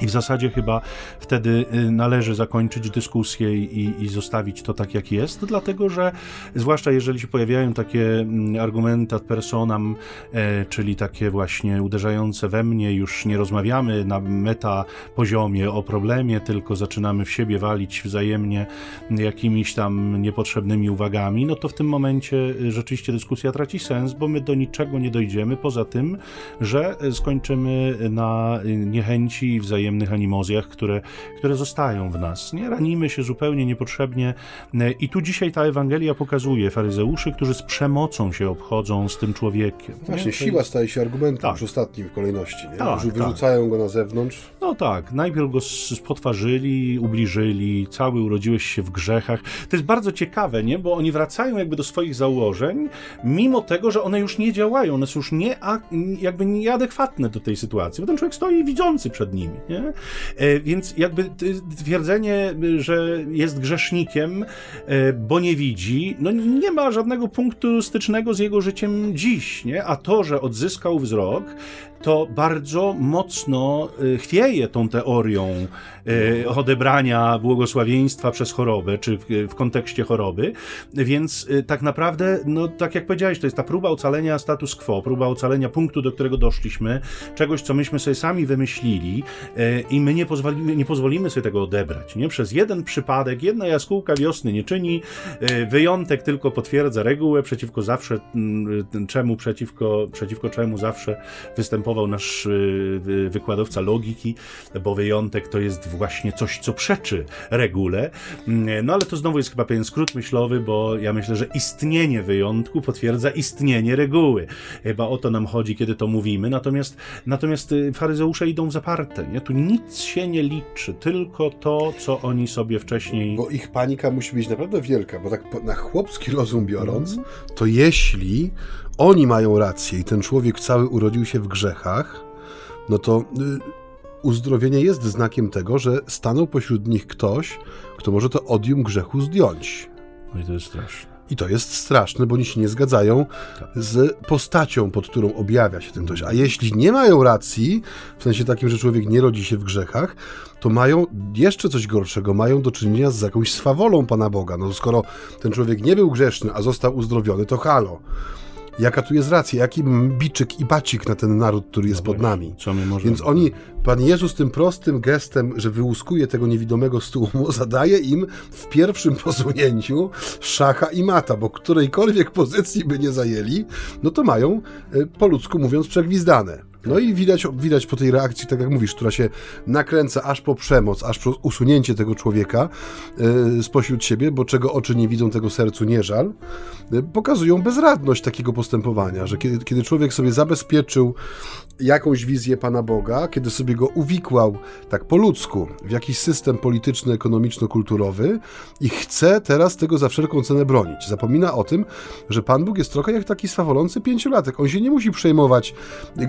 I w zasadzie chyba wtedy y, należy zakończyć dyskusję i, i, zostawić to tak, jak jest, dlatego że zwłaszcza jeżeli się pojawiają takie mm, argumenty ad personam, e, czyli takie właśnie uderzające we mnie, już nie rozmawiamy na meta poziomie o problemie, tylko zaczynamy w siebie walić wzajemnie jakimiś tam niepotrzebnymi uwagami, no to w tym momencie y, rzeczywiście dyskusja traci sens, bo my do niczego nie dojdziemy, poza tym, że skończymy na niechęci i wzajemnie wzajemnych animozjach, które, które zostają w nas. Nie ranimy się zupełnie niepotrzebnie. I tu dzisiaj ta Ewangelia pokazuje faryzeuszy, którzy z przemocą się obchodzą z tym człowiekiem. Właśnie, siła staje się argumentem tak. już ostatnim w kolejności. Nie? Tak, wyrzucają tak. go na zewnątrz. No tak, najpierw go spotwarzyli, ubliżyli, cały urodziłeś się w grzechach. To jest bardzo ciekawe, nie? bo oni wracają jakby do swoich założeń, mimo tego, że one już nie działają, one są już nie, jakby nieadekwatne do tej sytuacji, bo ten człowiek stoi widzący przed nimi. Nie? Nie? E, więc jakby twierdzenie, że jest grzesznikiem, e, bo nie widzi, no nie ma żadnego punktu stycznego z jego życiem dziś, nie? A to, że odzyskał wzrok, to bardzo mocno y, chwieje tą teorią odebrania błogosławieństwa przez chorobę, czy w, w kontekście choroby. Więc y, tak naprawdę, no tak jak powiedziałeś, to jest ta próba ocalenia status quo, próba ocalenia punktu, do którego doszliśmy, czegoś, co myśmy sobie sami wymyślili i my nie pozwolimy, nie pozwolimy sobie tego odebrać. Nie? Przez jeden przypadek, jedna jaskółka wiosny nie czyni, wyjątek tylko potwierdza regułę, przeciwko zawsze, mm, czemu, przeciwko, przeciwko czemu zawsze występował nasz wykładowca logiki, bo wyjątek to jest właśnie coś, co przeczy regule. Mm, no ale to znowu jest chyba pewien skrót myślowy, bo ja myślę, że istnienie wyjątku potwierdza istnienie reguły. Chyba o to nam chodzi, kiedy to mówimy. Natomiast, natomiast y, faryzeusze idą w zaparte. Nie? Tu nic się nie liczy, tylko to, co oni sobie wcześniej. Bo ich panika musi być naprawdę wielka, bo tak na chłopski rozum biorąc, mm. to jeśli oni mają rację i ten człowiek cały urodził się w grzechach, no to y, uzdrowienie jest znakiem tego, że stanął pośród nich ktoś, kto może to odium grzechu zdjąć. No i to jest straszne. I to jest straszne, bo oni się nie zgadzają tak. z postacią, pod którą objawia się ten ktoś. A jeśli nie mają racji, w sensie takim, że człowiek nie rodzi się w grzechach, to mają jeszcze coś gorszego, mają do czynienia z jakąś swawolą Pana Boga. No skoro ten człowiek nie był grzeszny, a został uzdrowiony, to halo jaka tu jest racja, jaki biczyk i bacik na ten naród, który jest no pod nami. Więc oni, Pan Jezus tym prostym gestem, że wyłuskuje tego niewidomego z tłumu, zadaje im w pierwszym posunięciu szacha i mata, bo którejkolwiek pozycji by nie zajęli, no to mają, e, po ludzku mówiąc, przegwizdane. No i widać, widać po tej reakcji, tak jak mówisz, która się nakręca aż po przemoc, aż po usunięcie tego człowieka yy, spośród siebie, bo czego oczy nie widzą, tego sercu nie żal, yy, pokazują bezradność takiego postępowania, że kiedy, kiedy człowiek sobie zabezpieczył jakąś wizję Pana Boga, kiedy sobie go uwikłał tak po ludzku w jakiś system polityczny, ekonomiczno-kulturowy i chce teraz tego za wszelką cenę bronić. Zapomina o tym, że Pan Bóg jest trochę jak taki swawolący pięciolatek. On się nie musi przejmować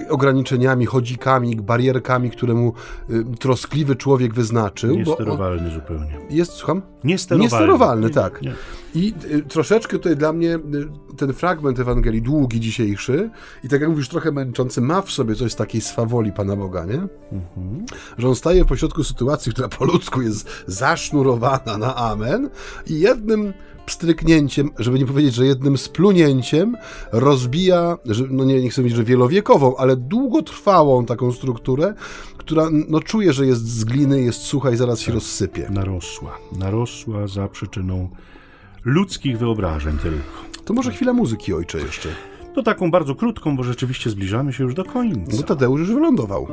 ograniczeniami, chodzikami, barierkami, które mu y, troskliwy człowiek wyznaczył. Niesterowalny zupełnie. Jest, słucham? Niesterowalny. Niesterowalny, tak. Nie, nie. I y, troszeczkę tutaj dla mnie y, ten fragment Ewangelii, długi dzisiejszy i tak jak mówisz, trochę męczący, ma w sobie coś z takiej swawoli Pana Boga, nie? Mhm. Że on staje w pośrodku sytuacji, która po ludzku jest zasznurowana na amen i jednym pstryknięciem, żeby nie powiedzieć, że jednym splunięciem rozbija, że, no nie, nie chcę mówić, że wielowiekową, ale długotrwałą taką strukturę, która no, czuje, że jest z gliny, jest sucha i zaraz się tak. rozsypie. Narosła. Narosła za przyczyną ludzkich wyobrażeń tylko. To może chwila muzyki, ojcze, jeszcze. To taką bardzo krótką, bo rzeczywiście zbliżamy się już do końca. No Tadeusz już wylądował.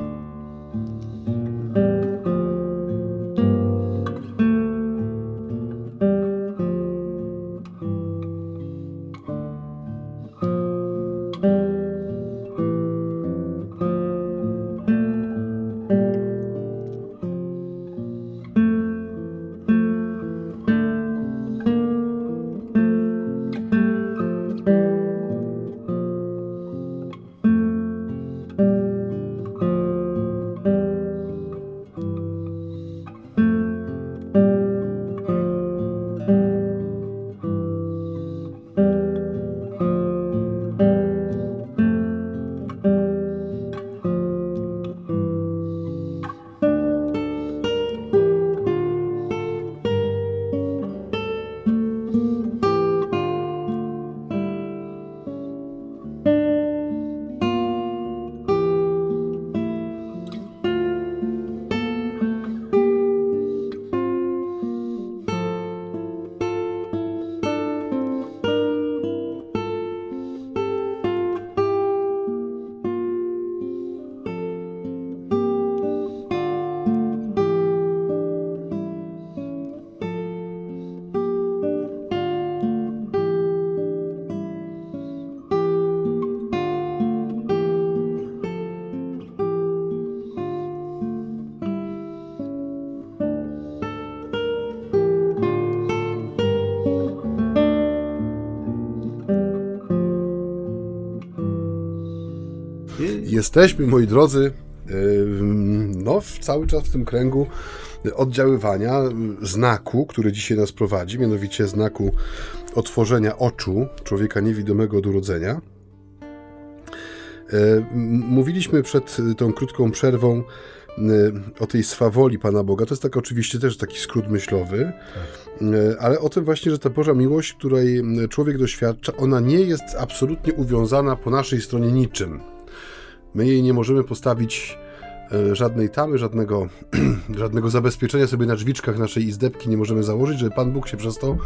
Jesteśmy, moi drodzy, no, cały czas w tym kręgu oddziaływania znaku, który dzisiaj nas prowadzi, mianowicie znaku otworzenia oczu człowieka niewidomego od urodzenia. Mówiliśmy przed tą krótką przerwą o tej swawoli Pana Boga. To jest tak oczywiście też taki skrót myślowy, ale o tym właśnie, że ta Boża miłość, której człowiek doświadcza, ona nie jest absolutnie uwiązana po naszej stronie niczym. My jej nie możemy postawić e, żadnej tamy, żadnego, żadnego zabezpieczenia sobie na drzwiczkach naszej izdebki nie możemy założyć, żeby Pan Bóg się przez to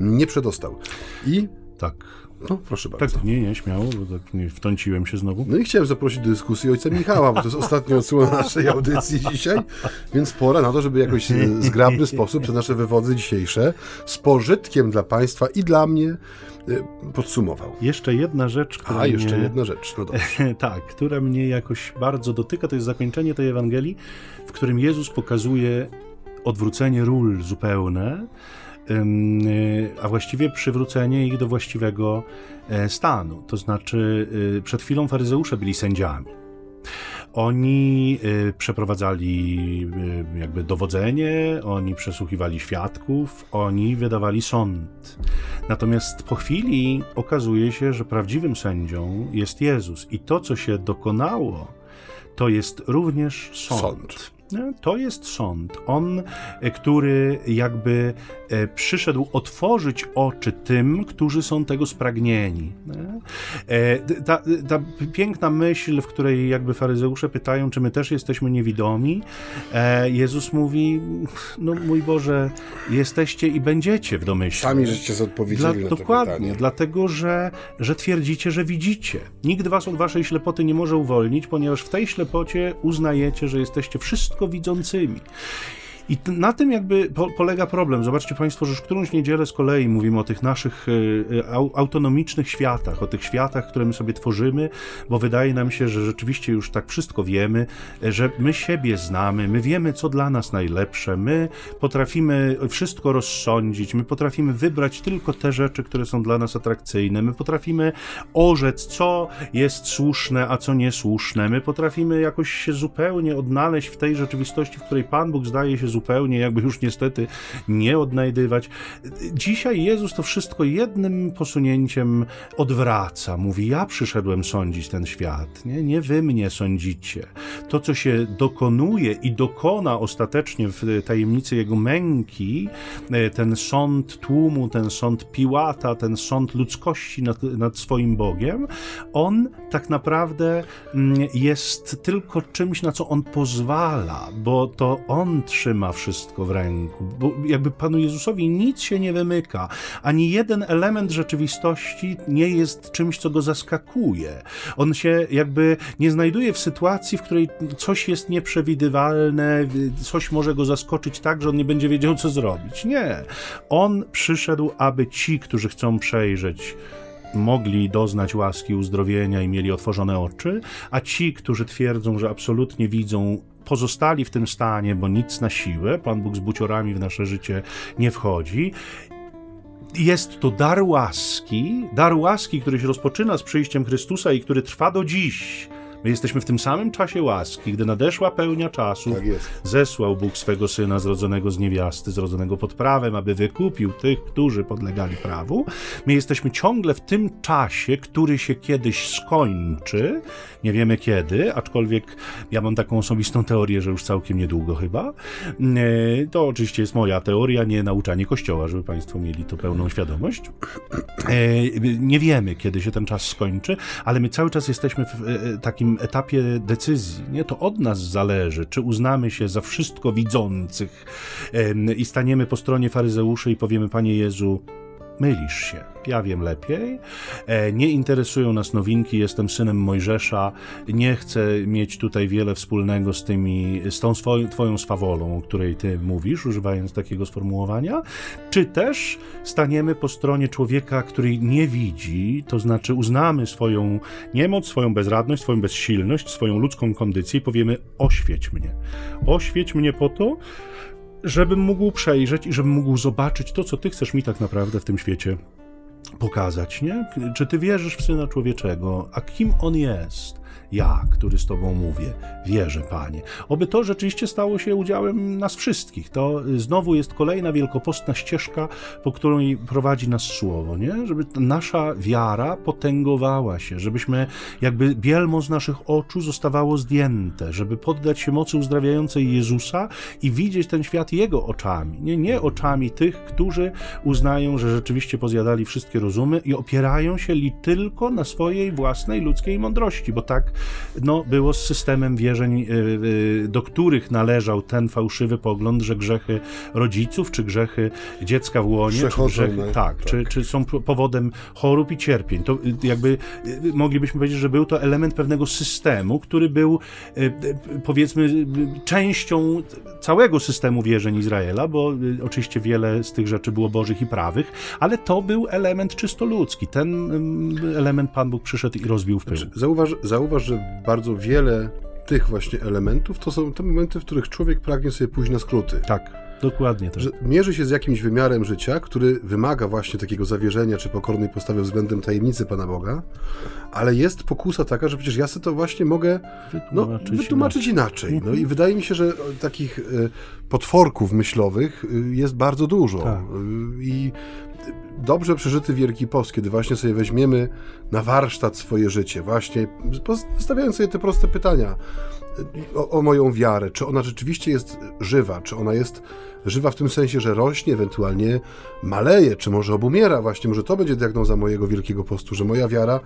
nie przedostał. I tak. No, proszę bardzo. Tak, nie, nie, śmiało, bo tak nie wtrąciłem się znowu. No i chciałem zaprosić do dyskusji ojca Michała, bo to jest ostatnia odsłona naszej audycji dzisiaj, więc pora na to, żeby jakoś w zgrabny sposób te nasze wywody dzisiejsze z pożytkiem dla Państwa i dla mnie e, podsumował. Jeszcze jedna rzecz, która A, jeszcze mnie... jedna rzecz, no dobrze. tak, która mnie jakoś bardzo dotyka, to jest zakończenie tej Ewangelii, w którym Jezus pokazuje odwrócenie ról zupełne, a właściwie przywrócenie ich do właściwego e, stanu. To znaczy, y, przed chwilą faryzeusze byli sędziami. Oni y, przeprowadzali y, jakby dowodzenie, oni przesłuchiwali świadków, oni wydawali sąd. Natomiast po chwili okazuje się, że prawdziwym sędzią jest Jezus i to, co się dokonało, to jest również sąd. sąd. To jest sąd. On, e, który jakby e, przyszedł otworzyć oczy tym, którzy są tego spragnieni. E, ta, ta piękna myśl, w której jakby faryzeusze pytają, czy my też jesteśmy niewidomi, Jezus mówi, no mój Boże, jesteście i będziecie w domyśle. Sami żeście odpowiedzieli Dla, na to Dokładnie, pytanie. dlatego, że, że twierdzicie, że widzicie. Nikt was od waszej ślepoty nie może uwolnić, ponieważ w tej ślepocie uznajecie, że jesteście wszystko widzącymi. I na tym jakby po, polega problem. Zobaczcie Państwo, że już którąś niedzielę z kolei mówimy o tych naszych e, autonomicznych światach, o tych światach, które my sobie tworzymy, bo wydaje nam się, że rzeczywiście już tak wszystko wiemy, że my siebie znamy, my wiemy, co dla nas najlepsze, my potrafimy wszystko rozsądzić, my potrafimy wybrać tylko te rzeczy, które są dla nas atrakcyjne, my potrafimy orzec, co jest słuszne, a co niesłuszne, my potrafimy jakoś się zupełnie odnaleźć w tej rzeczywistości, w której Pan Bóg zdaje się zupełnie zupełnie jakby już niestety nie odnajdywać. Dzisiaj Jezus to wszystko jednym posunięciem odwraca. Mówi: Ja przyszedłem sądzić ten świat, nie, nie wy mnie sądzicie. To, co się dokonuje i dokona ostatecznie w tajemnicy jego męki, e, ten sąd tłumu, ten sąd Piłata, ten sąd ludzkości nad, nad swoim Bogiem, on tak naprawdę mm, jest tylko czymś, na co on pozwala, bo to on trzyma wszystko w ręku, bo jakby Panu Jezusowi nic się nie wymyka, ani jeden element rzeczywistości nie jest czymś, co go zaskakuje. On się jakby nie znajduje w sytuacji, w której coś jest nieprzewidywalne, coś może go zaskoczyć tak, że on nie będzie wiedział, co zrobić. Nie. On przyszedł, aby ci, którzy chcą przejrzeć, mogli doznać łaski uzdrowienia i mieli otworzone oczy, a ci, którzy twierdzą, że absolutnie widzą pozostali w tym stanie, bo nic na siłę, Pan Bóg z buciorami w nasze życie nie wchodzi. Jest to dar łaski, dar łaski, który się rozpoczyna z przyjściem Chrystusa i który trwa do dziś My jesteśmy w tym samym czasie łaski, gdy nadeszła pełnia czasu, tak zesłał Bóg swego Syna zrodzonego z niewiasty, zrodzonego pod prawem, aby wykupił tych, którzy podlegali prawu. My jesteśmy ciągle w tym czasie, który się kiedyś skończy, nie wiemy kiedy, aczkolwiek ja mam taką osobistą teorię, że już całkiem niedługo chyba. E, to oczywiście jest moja teoria, nie nauczanie Kościoła, żeby Państwo mieli tu pełną świadomość. E, nie wiemy, kiedy się ten czas skończy, ale my cały czas jesteśmy w e, etapie decyzji. Nie? To od nas zależy, czy uznamy się za wszystko widzących i staniemy po stronie faryzeuszy i powiemy, Panie Jezu, mylisz się, ja wiem lepiej, e, nie interesują nas nowinki, jestem synem Mojżesza, nie chcę mieć tutaj wiele wspólnego z tymi, z tą swoją, twoją swawolą, o której ty mówisz, używając takiego sformułowania, czy też staniemy po stronie człowieka, który nie widzi, to znaczy uznamy swoją niemoc, swoją bezradność, swoją bezsilność, swoją ludzką kondycję i powiemy oświeć mnie. Oświeć mnie po to, żebym mógł przejrzeć i żebym mógł zobaczyć to, co ty chcesz mi tak naprawdę w tym świecie pokazać, nie? Czy ty wierzysz w Syna Człowieczego, a kim On jest? Ja, który z Tobą mówię, wierzę, Panie. Oby to rzeczywiście stało się udziałem nas wszystkich. To znowu jest kolejna wielkopostna ścieżka, po której prowadzi nas Słowo, nie? Żeby nasza wiara potęgowała się, żebyśmy jakby bielmo z naszych oczu zostawało zdjęte, żeby poddać się mocy uzdrawiającej Jezusa i widzieć ten świat Jego oczami, nie, nie oczami tych, którzy uznają, że rzeczywiście pozjadali wszystkie rozumy i opierają się li tylko na swojej własnej ludzkiej mądrości, bo tak no, było z systemem wierzeń, y, y, do których należał ten fałszywy pogląd, że grzechy rodziców, czy grzechy dziecka w łonie, czy grzechy, tak, tak. Czy, czy są powodem chorób i cierpień. To y, jakby moglibyśmy powiedzieć, że był to element pewnego systemu, który był powiedzmy częścią całego systemu wierzeń Izraela, bo oczywiście wiele z tych rzeczy było bożych i prawych, ale to był element czysto ludzki. Ten element Pan Bóg przyszedł i rozbił w pył. Znaczy, zauważ, zauważ, że bardzo wiele tych właśnie elementów to są te momenty, w których człowiek pragnie sobie pójść na skróty. Tak. Dokładnie tak. Że mierzy się z jakimś wymiarem życia, który wymaga właśnie takiego zawierzenia czy pokornej postawy względem tajemnicy Pana Boga, ale jest pokusa taka, że przecież ja sobie to właśnie mogę no, wytłumaczyć, no, wytłumaczyć inaczej. inaczej. No i wydaje mi się, że takich e, potworków myślowych e, jest bardzo dużo. Tak. E, I dobrze przeżyty Wielki Post, kiedy właśnie sobie weźmiemy na warsztat swoje życie, właśnie stawiając sobie te proste pytania o, o, moją wiarę, czy ona rzeczywiście jest żywa, czy ona jest żywa w tym sensie, że rośnie, ewentualnie maleje, czy może obumiera właśnie, może to będzie diagnoza mojego Wielkiego Postu, że moja wiara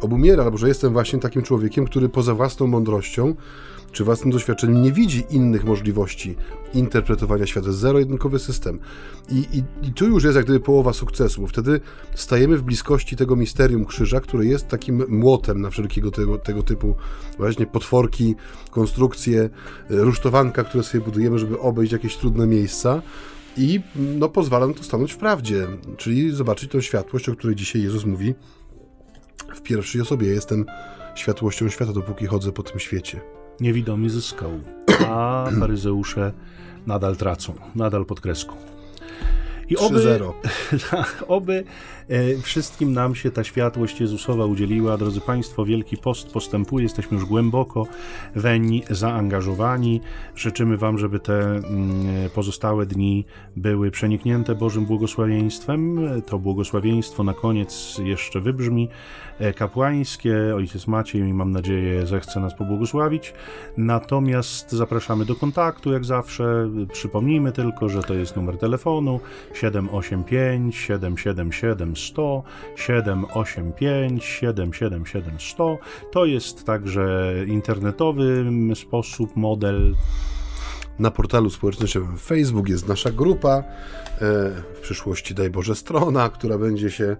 obumiera, albo że jestem właśnie takim człowiekiem, który poza własną mądrością czy własnym doświadczeniem nie widzi innych możliwości interpretowania świata. Zero-jedynkowy system. I, i, I tu już jest jak gdyby połowa sukcesu, bo wtedy stajemy w bliskości tego misterium krzyża, które jest takim młotem na wszelkiego tego, tego typu właśnie potworki, konstrukcje, rusztowanka, które sobie budujemy, żeby obejść jakieś trudne miejsca i no, pozwala nam to stanąć w prawdzie, czyli zobaczyć tą światłość, o której dzisiaj Jezus mówi w pierwszej osobie. Jestem światłością świata, dopóki chodzę po tym świecie niewidomy zyskał, a faryzeusze nadal tracą, nadal pod kreską. I oby, oby wszystkim nam się ta światłość Jezusowa udzieliła. Drodzy Państwo, Wielki Post postępuje, jesteśmy już głęboko weń zaangażowani. Życzymy Wam, żeby te mm, pozostałe dni były przeniknięte Bożym błogosławieństwem. To błogosławieństwo na koniec jeszcze wybrzmi. E, kapłańskie. Ojciec Maciej, mam nadzieję, zechce nas pobłogosławić. Natomiast zapraszamy do kontaktu, jak zawsze. Przypomnijmy tylko, że to jest numer telefonu 785 777 100 785 777 100. To jest także internetowy sposób, model na portalu społecznościowym Facebook jest nasza grupa, e, w przyszłości daj Boże strona, która będzie się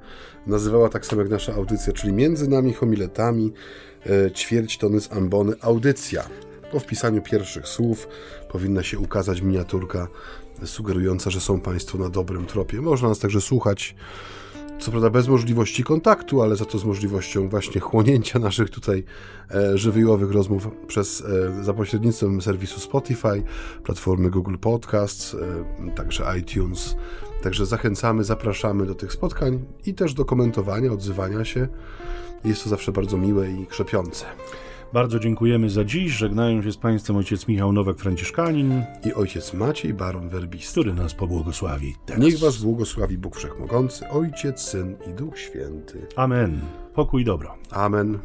nazywała tak samo jak nasza audycja, czyli między nami homiletami e, ćwierć tony z ambony audycja. Po wpisaniu pierwszych słów powinna się ukazać miniaturka sugerująca, że są Państwo na dobrym tropie. Można nas także słuchać co prawda bez możliwości kontaktu, ale za to z możliwością właśnie chłonięcia naszych tutaj e, żywiołowych rozmów przez, e, za pośrednictwem serwisu Spotify, platformy Google Podcasts, e, także iTunes. Także zachęcamy, zapraszamy do tych spotkań i też do komentowania, odzywania się. Jest to zawsze bardzo miłe i krzepiące. Bardzo dziękujemy za dziś. Żegnają się z Państwem ojciec Michał Nowak-Franciszkanin i ojciec Maciej Baron Werbisty, który nas pobłogosławi. Teraz. Niech Was błogosławi Bóg Wszechmogący, Ojciec, Syn i Duch Święty. Amen. Pokój dobro. Amen.